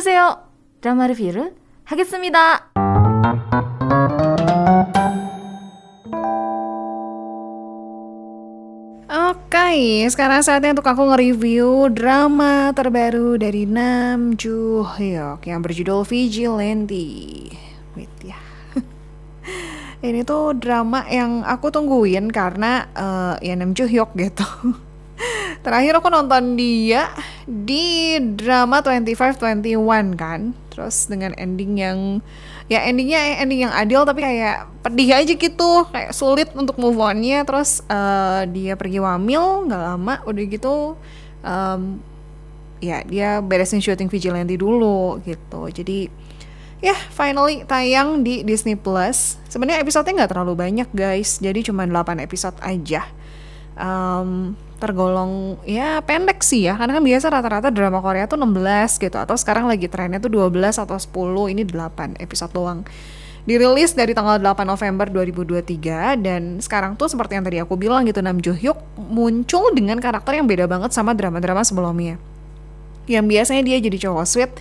보세요. 드라마 리뷰를 하겠습니다. Oke, sekarang saatnya untuk aku nge-review drama terbaru dari Nam Joo Hyuk yang berjudul Vigilante. Wait ya. Ini tuh drama yang aku tungguin karena uh, ya Nam Joo Hyuk gitu. Terakhir aku nonton dia di drama 2521 kan. Terus dengan ending yang ya endingnya ending yang adil tapi kayak pedih aja gitu. Kayak sulit untuk move onnya. Terus uh, dia pergi wamil nggak lama udah gitu um, ya dia beresin syuting vigilante dulu gitu. Jadi ya yeah, finally tayang di Disney Plus. Sebenarnya episodenya nggak terlalu banyak guys. Jadi cuma 8 episode aja. Um, tergolong ya pendek sih ya. Karena kan biasa rata-rata drama Korea tuh 16 gitu atau sekarang lagi trennya tuh 12 atau 10 ini 8 episode doang. Dirilis dari tanggal 8 November 2023 dan sekarang tuh seperti yang tadi aku bilang gitu Nam Jo Hyuk muncul dengan karakter yang beda banget sama drama-drama sebelumnya yang biasanya dia jadi cowok sweet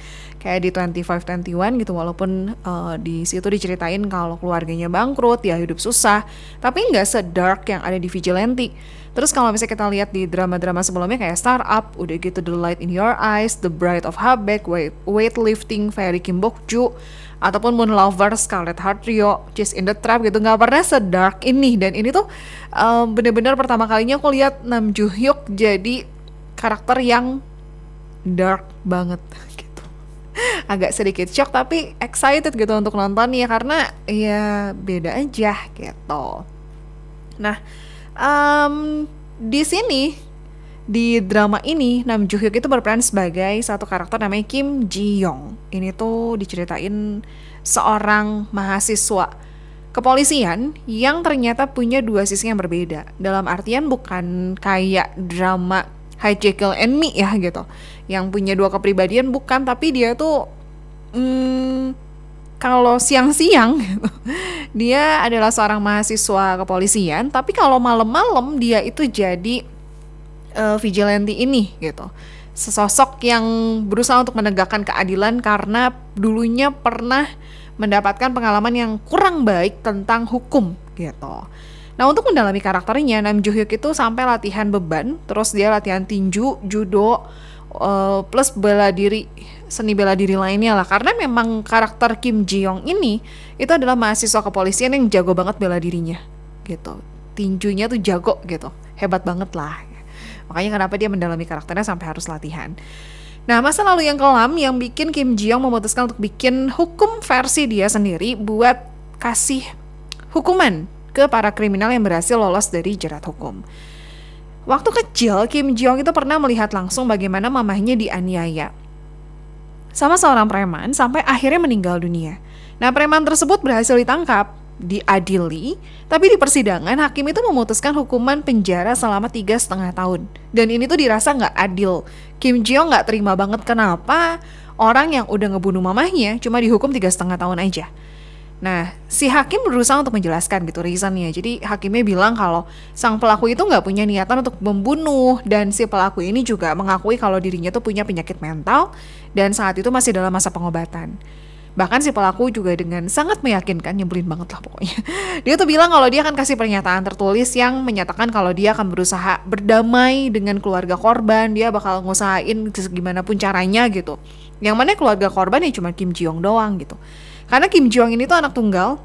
kayak di 2521 gitu walaupun uh, di situ diceritain kalau keluarganya bangkrut ya hidup susah tapi nggak sedark yang ada di Vigilante. Terus kalau misalnya kita lihat di drama-drama sebelumnya kayak Startup udah gitu The Light in Your Eyes The Bride of Habek Weight, Weightlifting Fairy Kim Bok Ju ataupun Moon Lover Scarlet Heart Rio Chase in the Trap gitu nggak pernah sedark ini. Dan ini tuh um, bener-bener pertama kalinya aku lihat Nam Joo Hyuk jadi karakter yang dark banget gitu agak sedikit shock tapi excited gitu untuk nonton ya karena ya beda aja gitu nah um, di sini di drama ini Nam Joo Hyuk itu berperan sebagai satu karakter namanya Kim Ji Young. Ini tuh diceritain seorang mahasiswa kepolisian yang ternyata punya dua sisi yang berbeda. Dalam artian bukan kayak drama High Jekyll and Me ya gitu. Yang punya dua kepribadian bukan tapi dia tuh hmm, kalau siang-siang gitu, dia adalah seorang mahasiswa kepolisian, tapi kalau malam-malam dia itu jadi uh, vigilante ini gitu sesosok yang berusaha untuk menegakkan keadilan karena dulunya pernah mendapatkan pengalaman yang kurang baik tentang hukum gitu. Nah untuk mendalami karakternya Nam Joo Hyuk itu sampai latihan beban, terus dia latihan tinju, judo, uh, plus bela diri, seni bela diri lainnya lah. Karena memang karakter Kim Ji Young ini itu adalah mahasiswa kepolisian yang jago banget bela dirinya, gitu. Tinjunya tuh jago gitu, hebat banget lah Makanya kenapa dia mendalami karakternya sampai harus latihan. Nah, masa lalu yang kelam yang bikin Kim Ji Young memutuskan untuk bikin hukum versi dia sendiri buat kasih hukuman ke para kriminal yang berhasil lolos dari jerat hukum. Waktu kecil, Kim Ji Young itu pernah melihat langsung bagaimana mamahnya dianiaya sama seorang preman sampai akhirnya meninggal dunia. Nah, preman tersebut berhasil ditangkap diadili, tapi di persidangan hakim itu memutuskan hukuman penjara selama tiga setengah tahun. Dan ini tuh dirasa nggak adil. Kim Jong nggak terima banget kenapa orang yang udah ngebunuh mamahnya cuma dihukum tiga setengah tahun aja. Nah, si hakim berusaha untuk menjelaskan gitu reasonnya. Jadi hakimnya bilang kalau sang pelaku itu nggak punya niatan untuk membunuh dan si pelaku ini juga mengakui kalau dirinya tuh punya penyakit mental dan saat itu masih dalam masa pengobatan. Bahkan si pelaku juga dengan sangat meyakinkan, nyebelin banget lah pokoknya. Dia tuh bilang kalau dia akan kasih pernyataan tertulis yang menyatakan kalau dia akan berusaha berdamai dengan keluarga korban, dia bakal ngusahain gimana pun caranya gitu. Yang mana keluarga korban ya cuma Kim Ji Young doang gitu. Karena Kim Ji Young ini tuh anak tunggal,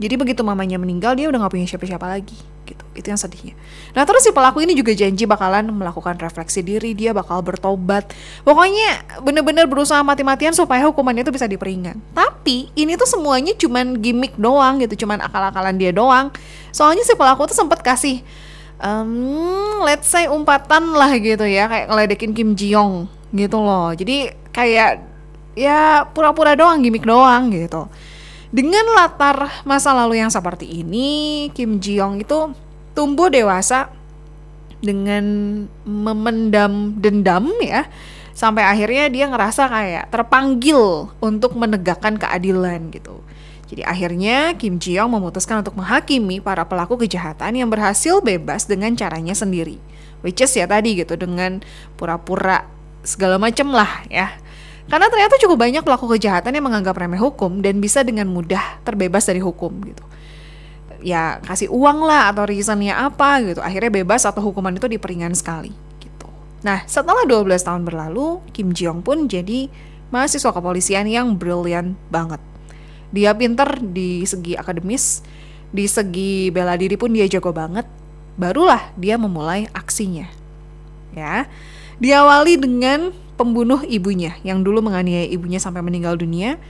jadi begitu mamanya meninggal dia udah gak punya siapa-siapa lagi gitu. Itu yang sedihnya. Nah terus si pelaku ini juga janji bakalan melakukan refleksi diri, dia bakal bertobat. Pokoknya bener-bener berusaha mati-matian supaya hukumannya itu bisa diperingan. Tapi ini tuh semuanya cuman gimmick doang gitu, cuman akal-akalan dia doang. Soalnya si pelaku tuh sempet kasih um, let's say umpatan lah gitu ya, kayak ngeledekin Kim Ji Young gitu loh. Jadi kayak ya pura-pura doang, gimmick doang gitu. Dengan latar masa lalu yang seperti ini, Kim Ji Young itu tumbuh dewasa dengan memendam dendam ya sampai akhirnya dia ngerasa kayak terpanggil untuk menegakkan keadilan gitu. Jadi akhirnya Kim Ji Young memutuskan untuk menghakimi para pelaku kejahatan yang berhasil bebas dengan caranya sendiri. Which is ya tadi gitu dengan pura-pura segala macem lah ya Karena ternyata cukup banyak pelaku kejahatan yang menganggap remeh hukum dan bisa dengan mudah terbebas dari hukum gitu. Ya kasih uang lah atau reasonnya apa gitu. Akhirnya bebas atau hukuman itu diperingan sekali gitu. Nah setelah 12 tahun berlalu, Kim Jong pun jadi mahasiswa kepolisian yang brilian banget. Dia pinter di segi akademis, di segi bela diri pun dia jago banget. Barulah dia memulai aksinya. Ya, diawali dengan pembunuh ibunya yang dulu menganiaya ibunya sampai meninggal dunia.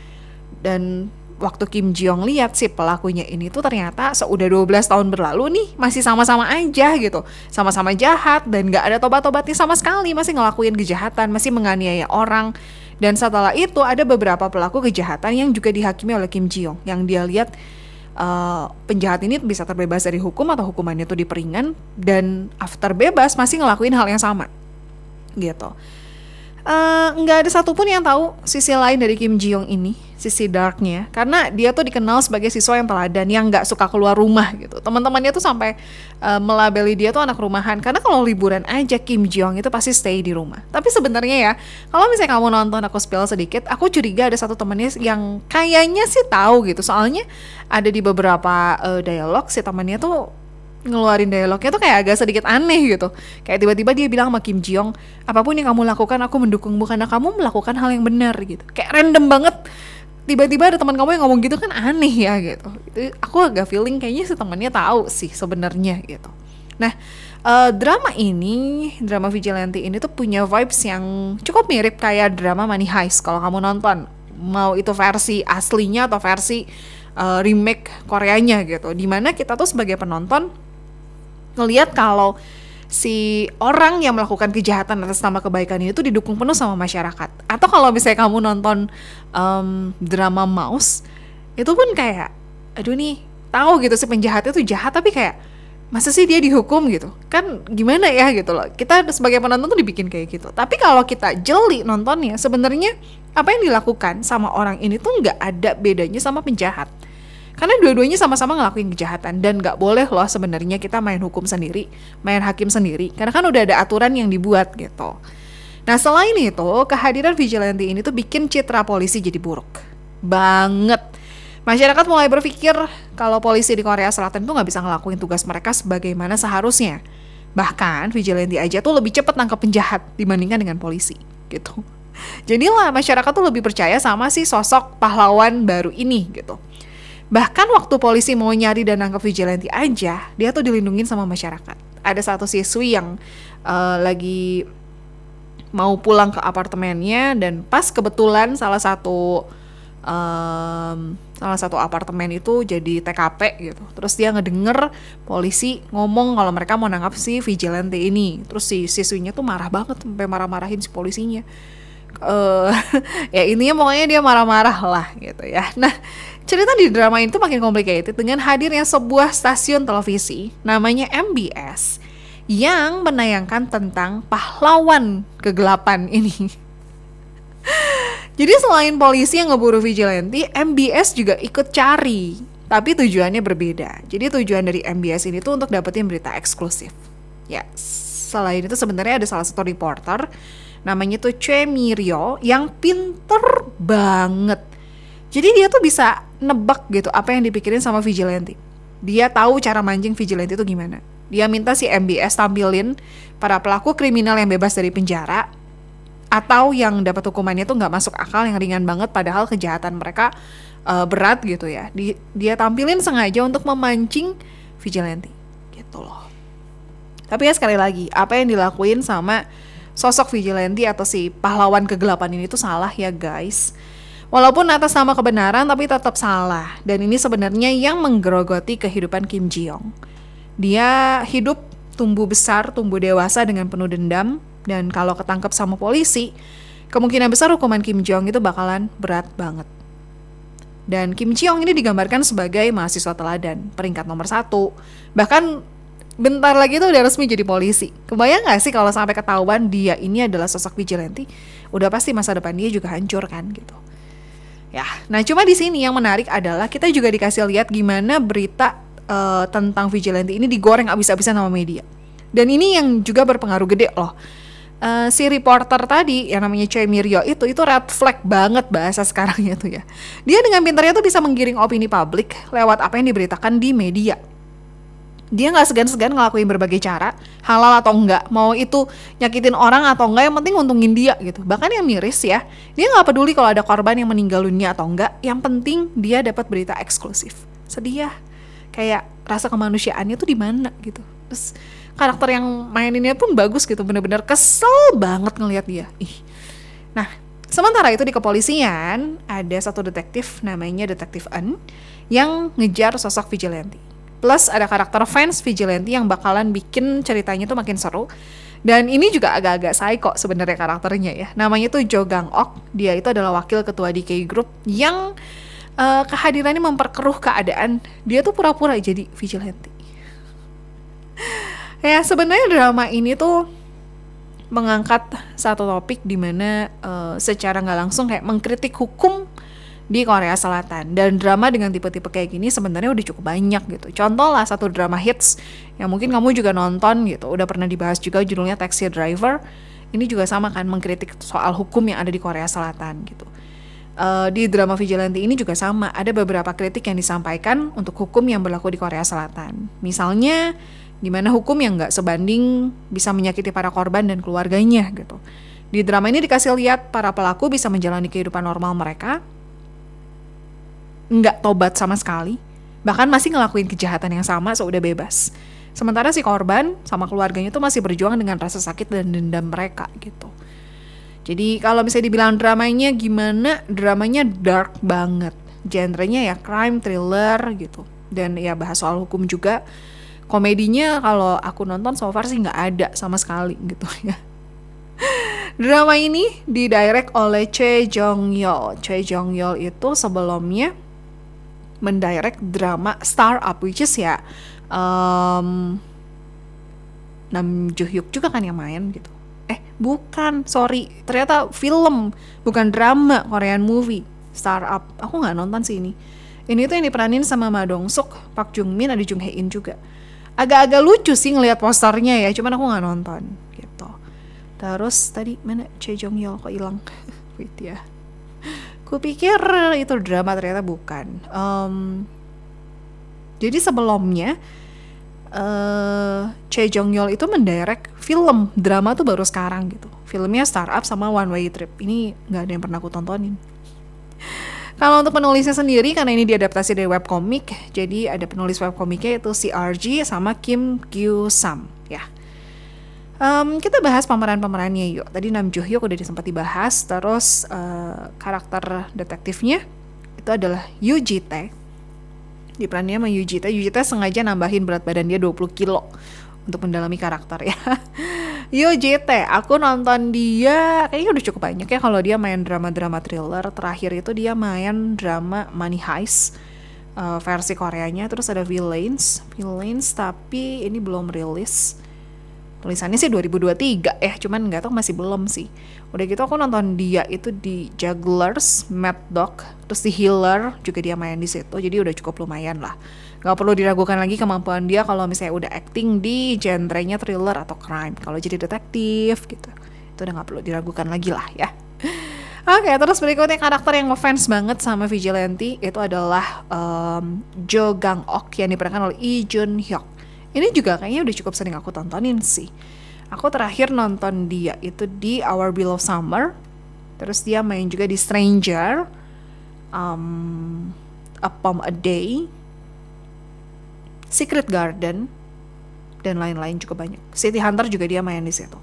Dan waktu Kim Jong lihat si pelakunya ini tuh ternyata seudah 12 tahun berlalu nih masih sama-sama aja gitu. Sama-sama jahat dan gak ada tobat-tobatnya sama sekali masih ngelakuin kejahatan masih menganiaya orang. Dan setelah itu ada beberapa pelaku kejahatan yang juga dihakimi oleh Kim Ji Young yang dia lihat uh, penjahat ini bisa terbebas dari hukum atau hukumannya itu diperingan dan after bebas masih ngelakuin hal yang sama gitu nggak uh, ada satupun yang tahu sisi lain dari Kim Ji Young ini sisi darknya. Karena dia tuh dikenal sebagai siswa yang teladan yang nggak suka keluar rumah gitu. Teman-temannya tuh sampai uh, melabeli dia tuh anak rumahan. Karena kalau liburan aja Kim Jong itu pasti stay di rumah. Tapi sebenarnya ya kalau misalnya kamu nonton aku spill sedikit aku curiga ada satu temannya yang kayaknya sih tahu gitu. Soalnya ada di beberapa uh, dialog si temannya tuh ngeluarin dialognya tuh kayak agak sedikit aneh gitu. Kayak tiba-tiba dia bilang sama Kim Jong apa pun yang kamu lakukan aku mendukungmu karena kamu melakukan hal yang benar gitu. Kayak random banget. Tiba-tiba ada teman kamu yang ngomong gitu kan aneh ya gitu. Itu aku agak feeling kayaknya si temannya tahu sih sebenarnya gitu. Nah uh, drama ini drama vigilante ini tuh punya vibes yang cukup mirip kayak drama Money Heist. Kalau kamu nonton mau itu versi aslinya atau versi uh, remake Koreanya gitu. Di mana kita tuh sebagai penonton ngelihat kalau si orang yang melakukan kejahatan atas nama kebaikan ini tuh didukung penuh sama masyarakat. Atau kalau misalnya kamu nonton um, drama Mouse, itu pun kayak, aduh nih, tahu gitu si penjahatnya tuh jahat tapi kayak masa sih dia dihukum? gitu. Kan gimana ya gitu loh. Kita sebagai penonton tuh dibikin kayak gitu. Tapi kalau kita jeli nontonnya sebenarnya apa yang dilakukan sama orang ini tuh nggak ada bedanya sama penjahat karena dua-duanya sama-sama ngelakuin kejahatan dan nggak boleh loh sebenarnya kita main hukum sendiri, main hakim sendiri. Karena kan udah ada aturan yang dibuat gitu. Nah selain itu, kehadiran vigilante ini tuh bikin citra polisi jadi buruk. Banget. Masyarakat mulai berpikir kalau polisi di Korea Selatan tuh nggak bisa ngelakuin tugas mereka sebagaimana seharusnya. Bahkan vigilante aja tuh lebih cepat nangkep penjahat dibandingkan dengan polisi gitu. Jadilah masyarakat tuh lebih percaya sama si sosok pahlawan baru ini gitu. Bahkan waktu polisi mau nyari dan nangkep vigilante aja, dia tuh dilindungin sama masyarakat. Ada satu siswi yang uh, lagi mau pulang ke apartemennya dan pas kebetulan salah satu um, salah satu apartemen itu jadi TKP gitu. Terus dia ngedenger polisi ngomong kalau mereka mau nangkap si vigilante ini. Terus si siswinya tuh marah banget sampai marah-marahin si polisinya. Uh, ya intinya pokoknya dia marah-marah lah gitu ya. Nah Cerita di drama itu makin complicated dengan hadirnya sebuah stasiun televisi namanya MBS yang menayangkan tentang pahlawan kegelapan ini. Jadi selain polisi yang ngeburu vigilante, MBS juga ikut cari, tapi tujuannya berbeda. Jadi tujuan dari MBS ini tuh untuk dapetin berita eksklusif. Ya, selain itu sebenarnya ada salah satu reporter namanya tuh Choi Mirio yang pinter banget jadi dia tuh bisa nebak gitu apa yang dipikirin sama vigilante. Dia tahu cara mancing vigilante itu gimana. Dia minta si MBS tampilin para pelaku kriminal yang bebas dari penjara atau yang dapat hukumannya tuh nggak masuk akal yang ringan banget padahal kejahatan mereka uh, berat gitu ya. Di, dia tampilin sengaja untuk memancing vigilante gitu loh. Tapi ya sekali lagi, apa yang dilakuin sama sosok vigilante atau si pahlawan kegelapan ini tuh salah ya guys Walaupun atas nama kebenaran tapi tetap salah. Dan ini sebenarnya yang menggerogoti kehidupan Kim Ji Young. Dia hidup tumbuh besar, tumbuh dewasa dengan penuh dendam dan kalau ketangkep sama polisi, kemungkinan besar hukuman Kim Jong itu bakalan berat banget. Dan Kim Ji Young ini digambarkan sebagai mahasiswa teladan, peringkat nomor satu. Bahkan bentar lagi tuh udah resmi jadi polisi. Kebayang gak sih kalau sampai ketahuan dia ini adalah sosok vigilante? Udah pasti masa depan dia juga hancur kan gitu. Ya, nah cuma di sini yang menarik adalah kita juga dikasih lihat gimana berita uh, tentang vigilante ini digoreng abis-abisan sama media. Dan ini yang juga berpengaruh gede loh. uh, si reporter tadi yang namanya Choi Miryo itu itu red flag banget bahasa sekarangnya tuh ya. Dia dengan pintarnya tuh bisa menggiring opini publik lewat apa yang diberitakan di media. Dia nggak segan-segan ngelakuin berbagai cara, halal atau enggak, mau itu nyakitin orang atau enggak, yang penting untungin dia gitu. Bahkan yang miris ya, dia nggak peduli kalau ada korban yang meninggal dunia atau enggak, yang penting dia dapat berita eksklusif. Sedih ya, kayak rasa kemanusiaannya tuh di mana gitu. Terus karakter yang maininnya pun bagus gitu. Bener-bener kesel banget ngelihat dia. Ih. Nah sementara itu di kepolisian ada satu detektif namanya detektif N yang ngejar sosok vigilante plus ada karakter fans vigilante yang bakalan bikin ceritanya tuh makin seru. Dan ini juga agak-agak psycho sebenarnya karakternya ya. Namanya tuh Jo Gang Ok. Dia itu adalah wakil ketua DK Group yang uh, kehadirannya memperkeruh keadaan. Dia tuh pura-pura jadi vigilante. Ya sebenarnya drama ini tuh mengangkat satu topik di mana uh, secara nggak langsung kayak mengkritik hukum di Korea Selatan dan drama dengan tipe-tipe kayak gini sebenarnya udah cukup banyak gitu. Contoh lah satu drama hits yang mungkin kamu juga nonton gitu, udah pernah dibahas juga judulnya Taxi Driver. Ini juga sama kan mengkritik soal hukum yang ada di Korea Selatan gitu. Uh, di drama Vigilante ini juga sama, ada beberapa kritik yang disampaikan untuk hukum yang berlaku di Korea Selatan. Misalnya di mana hukum yang nggak sebanding bisa menyakiti para korban dan keluarganya gitu. Di drama ini dikasih lihat para pelaku bisa menjalani kehidupan normal mereka, nggak tobat sama sekali, bahkan masih ngelakuin kejahatan yang sama sudah bebas. Sementara si korban sama keluarganya tuh masih berjuang dengan rasa sakit dan dendam mereka gitu. Jadi kalau misalnya dibilang dramanya gimana, dramanya dark banget. Genrenya ya crime thriller gitu. Dan ya bahas soal hukum juga komedinya kalau aku nonton so far sih nggak ada sama sekali gitu ya drama ini didirect oleh Choi Jong Yol Choi Jong Yol itu sebelumnya mendirect drama Startup which is ya um, Nam Jo Hyuk juga kan yang main gitu. Eh bukan sorry. Ternyata film bukan drama Korean movie Startup. Aku nggak nonton sih ini. Ini tuh yang diperanin sama Ma Dong Suk Park Jung Min ada Jung Hae In juga. Agak-agak lucu sih ngelihat posternya ya cuman aku nggak nonton gitu. Terus tadi mana? Choi Jong Yol kok hilang? Wait ya ku pikir itu drama ternyata bukan. Um, jadi sebelumnya uh, Choi Jong Yol itu mendirect film. Drama tuh baru sekarang gitu. Filmnya Startup sama One Way Trip. Ini nggak ada yang pernah aku tontonin. Kalau untuk penulisnya sendiri karena ini diadaptasi dari webcomic, jadi ada penulis webcomicnya yaitu CRG sama Kim Kyu Sam ya. Um, kita bahas pemeran-pemerannya yuk. Tadi Nam Jo Hyuk udah disempat dibahas, terus uh, karakter detektifnya itu adalah Yu Ji Tae. Diperannya sama Yu Ji Tae. Yu Ji Tae sengaja nambahin berat badan dia 20 kilo untuk mendalami karakter ya. Yo JT, aku nonton dia kayaknya udah cukup banyak ya kalau dia main drama-drama thriller. Terakhir itu dia main drama Money Heist uh, versi Koreanya. Terus ada Villains, Villains tapi ini belum rilis. Tulisannya sih 2023 ya, cuman nggak tahu masih belum sih. Udah gitu aku nonton dia itu di Jugglers, Mad Dog, terus di Healer juga dia main di situ. Jadi udah cukup lumayan lah nggak perlu diragukan lagi kemampuan dia kalau misalnya udah acting di genrenya thriller atau crime kalau jadi detektif gitu itu udah nggak perlu diragukan lagi lah ya Oke, okay, terus berikutnya karakter yang ngefans banget sama Vigilante itu adalah um, Jo Gang Ok yang diperankan oleh Lee Jun Hyuk. Ini juga kayaknya udah cukup sering aku tontonin sih. Aku terakhir nonton dia itu di Our Beloved Summer. Terus dia main juga di Stranger, um, A Palm a Day, Secret Garden dan lain-lain cukup banyak. City Hunter juga dia main di situ.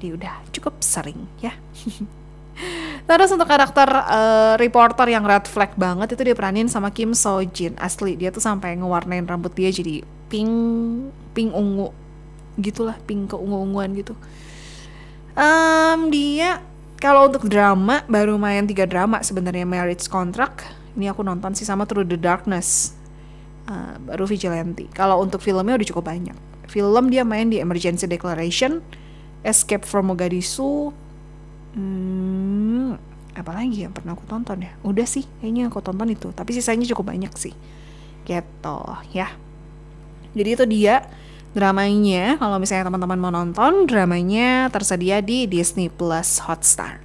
Dia udah cukup sering ya. Terus untuk karakter uh, reporter yang red flag banget itu dia peranin sama Kim So Jin. Asli dia tuh sampai ngewarnain rambut dia jadi pink pink ungu gitulah, pink keungu-unguan gitu. Um, dia kalau untuk drama baru main tiga drama sebenarnya Marriage Contract. Ini aku nonton sih sama Through the Darkness uh, baru Vigilante. Kalau untuk filmnya udah cukup banyak. Film dia main di Emergency Declaration, Escape from Mogadishu, hmm, apa lagi yang pernah aku tonton ya? Udah sih, kayaknya aku tonton itu. Tapi sisanya cukup banyak sih. Gitu ya. Jadi itu dia Dramanya, kalau misalnya teman-teman mau nonton, dramanya tersedia di Disney Plus Hotstar.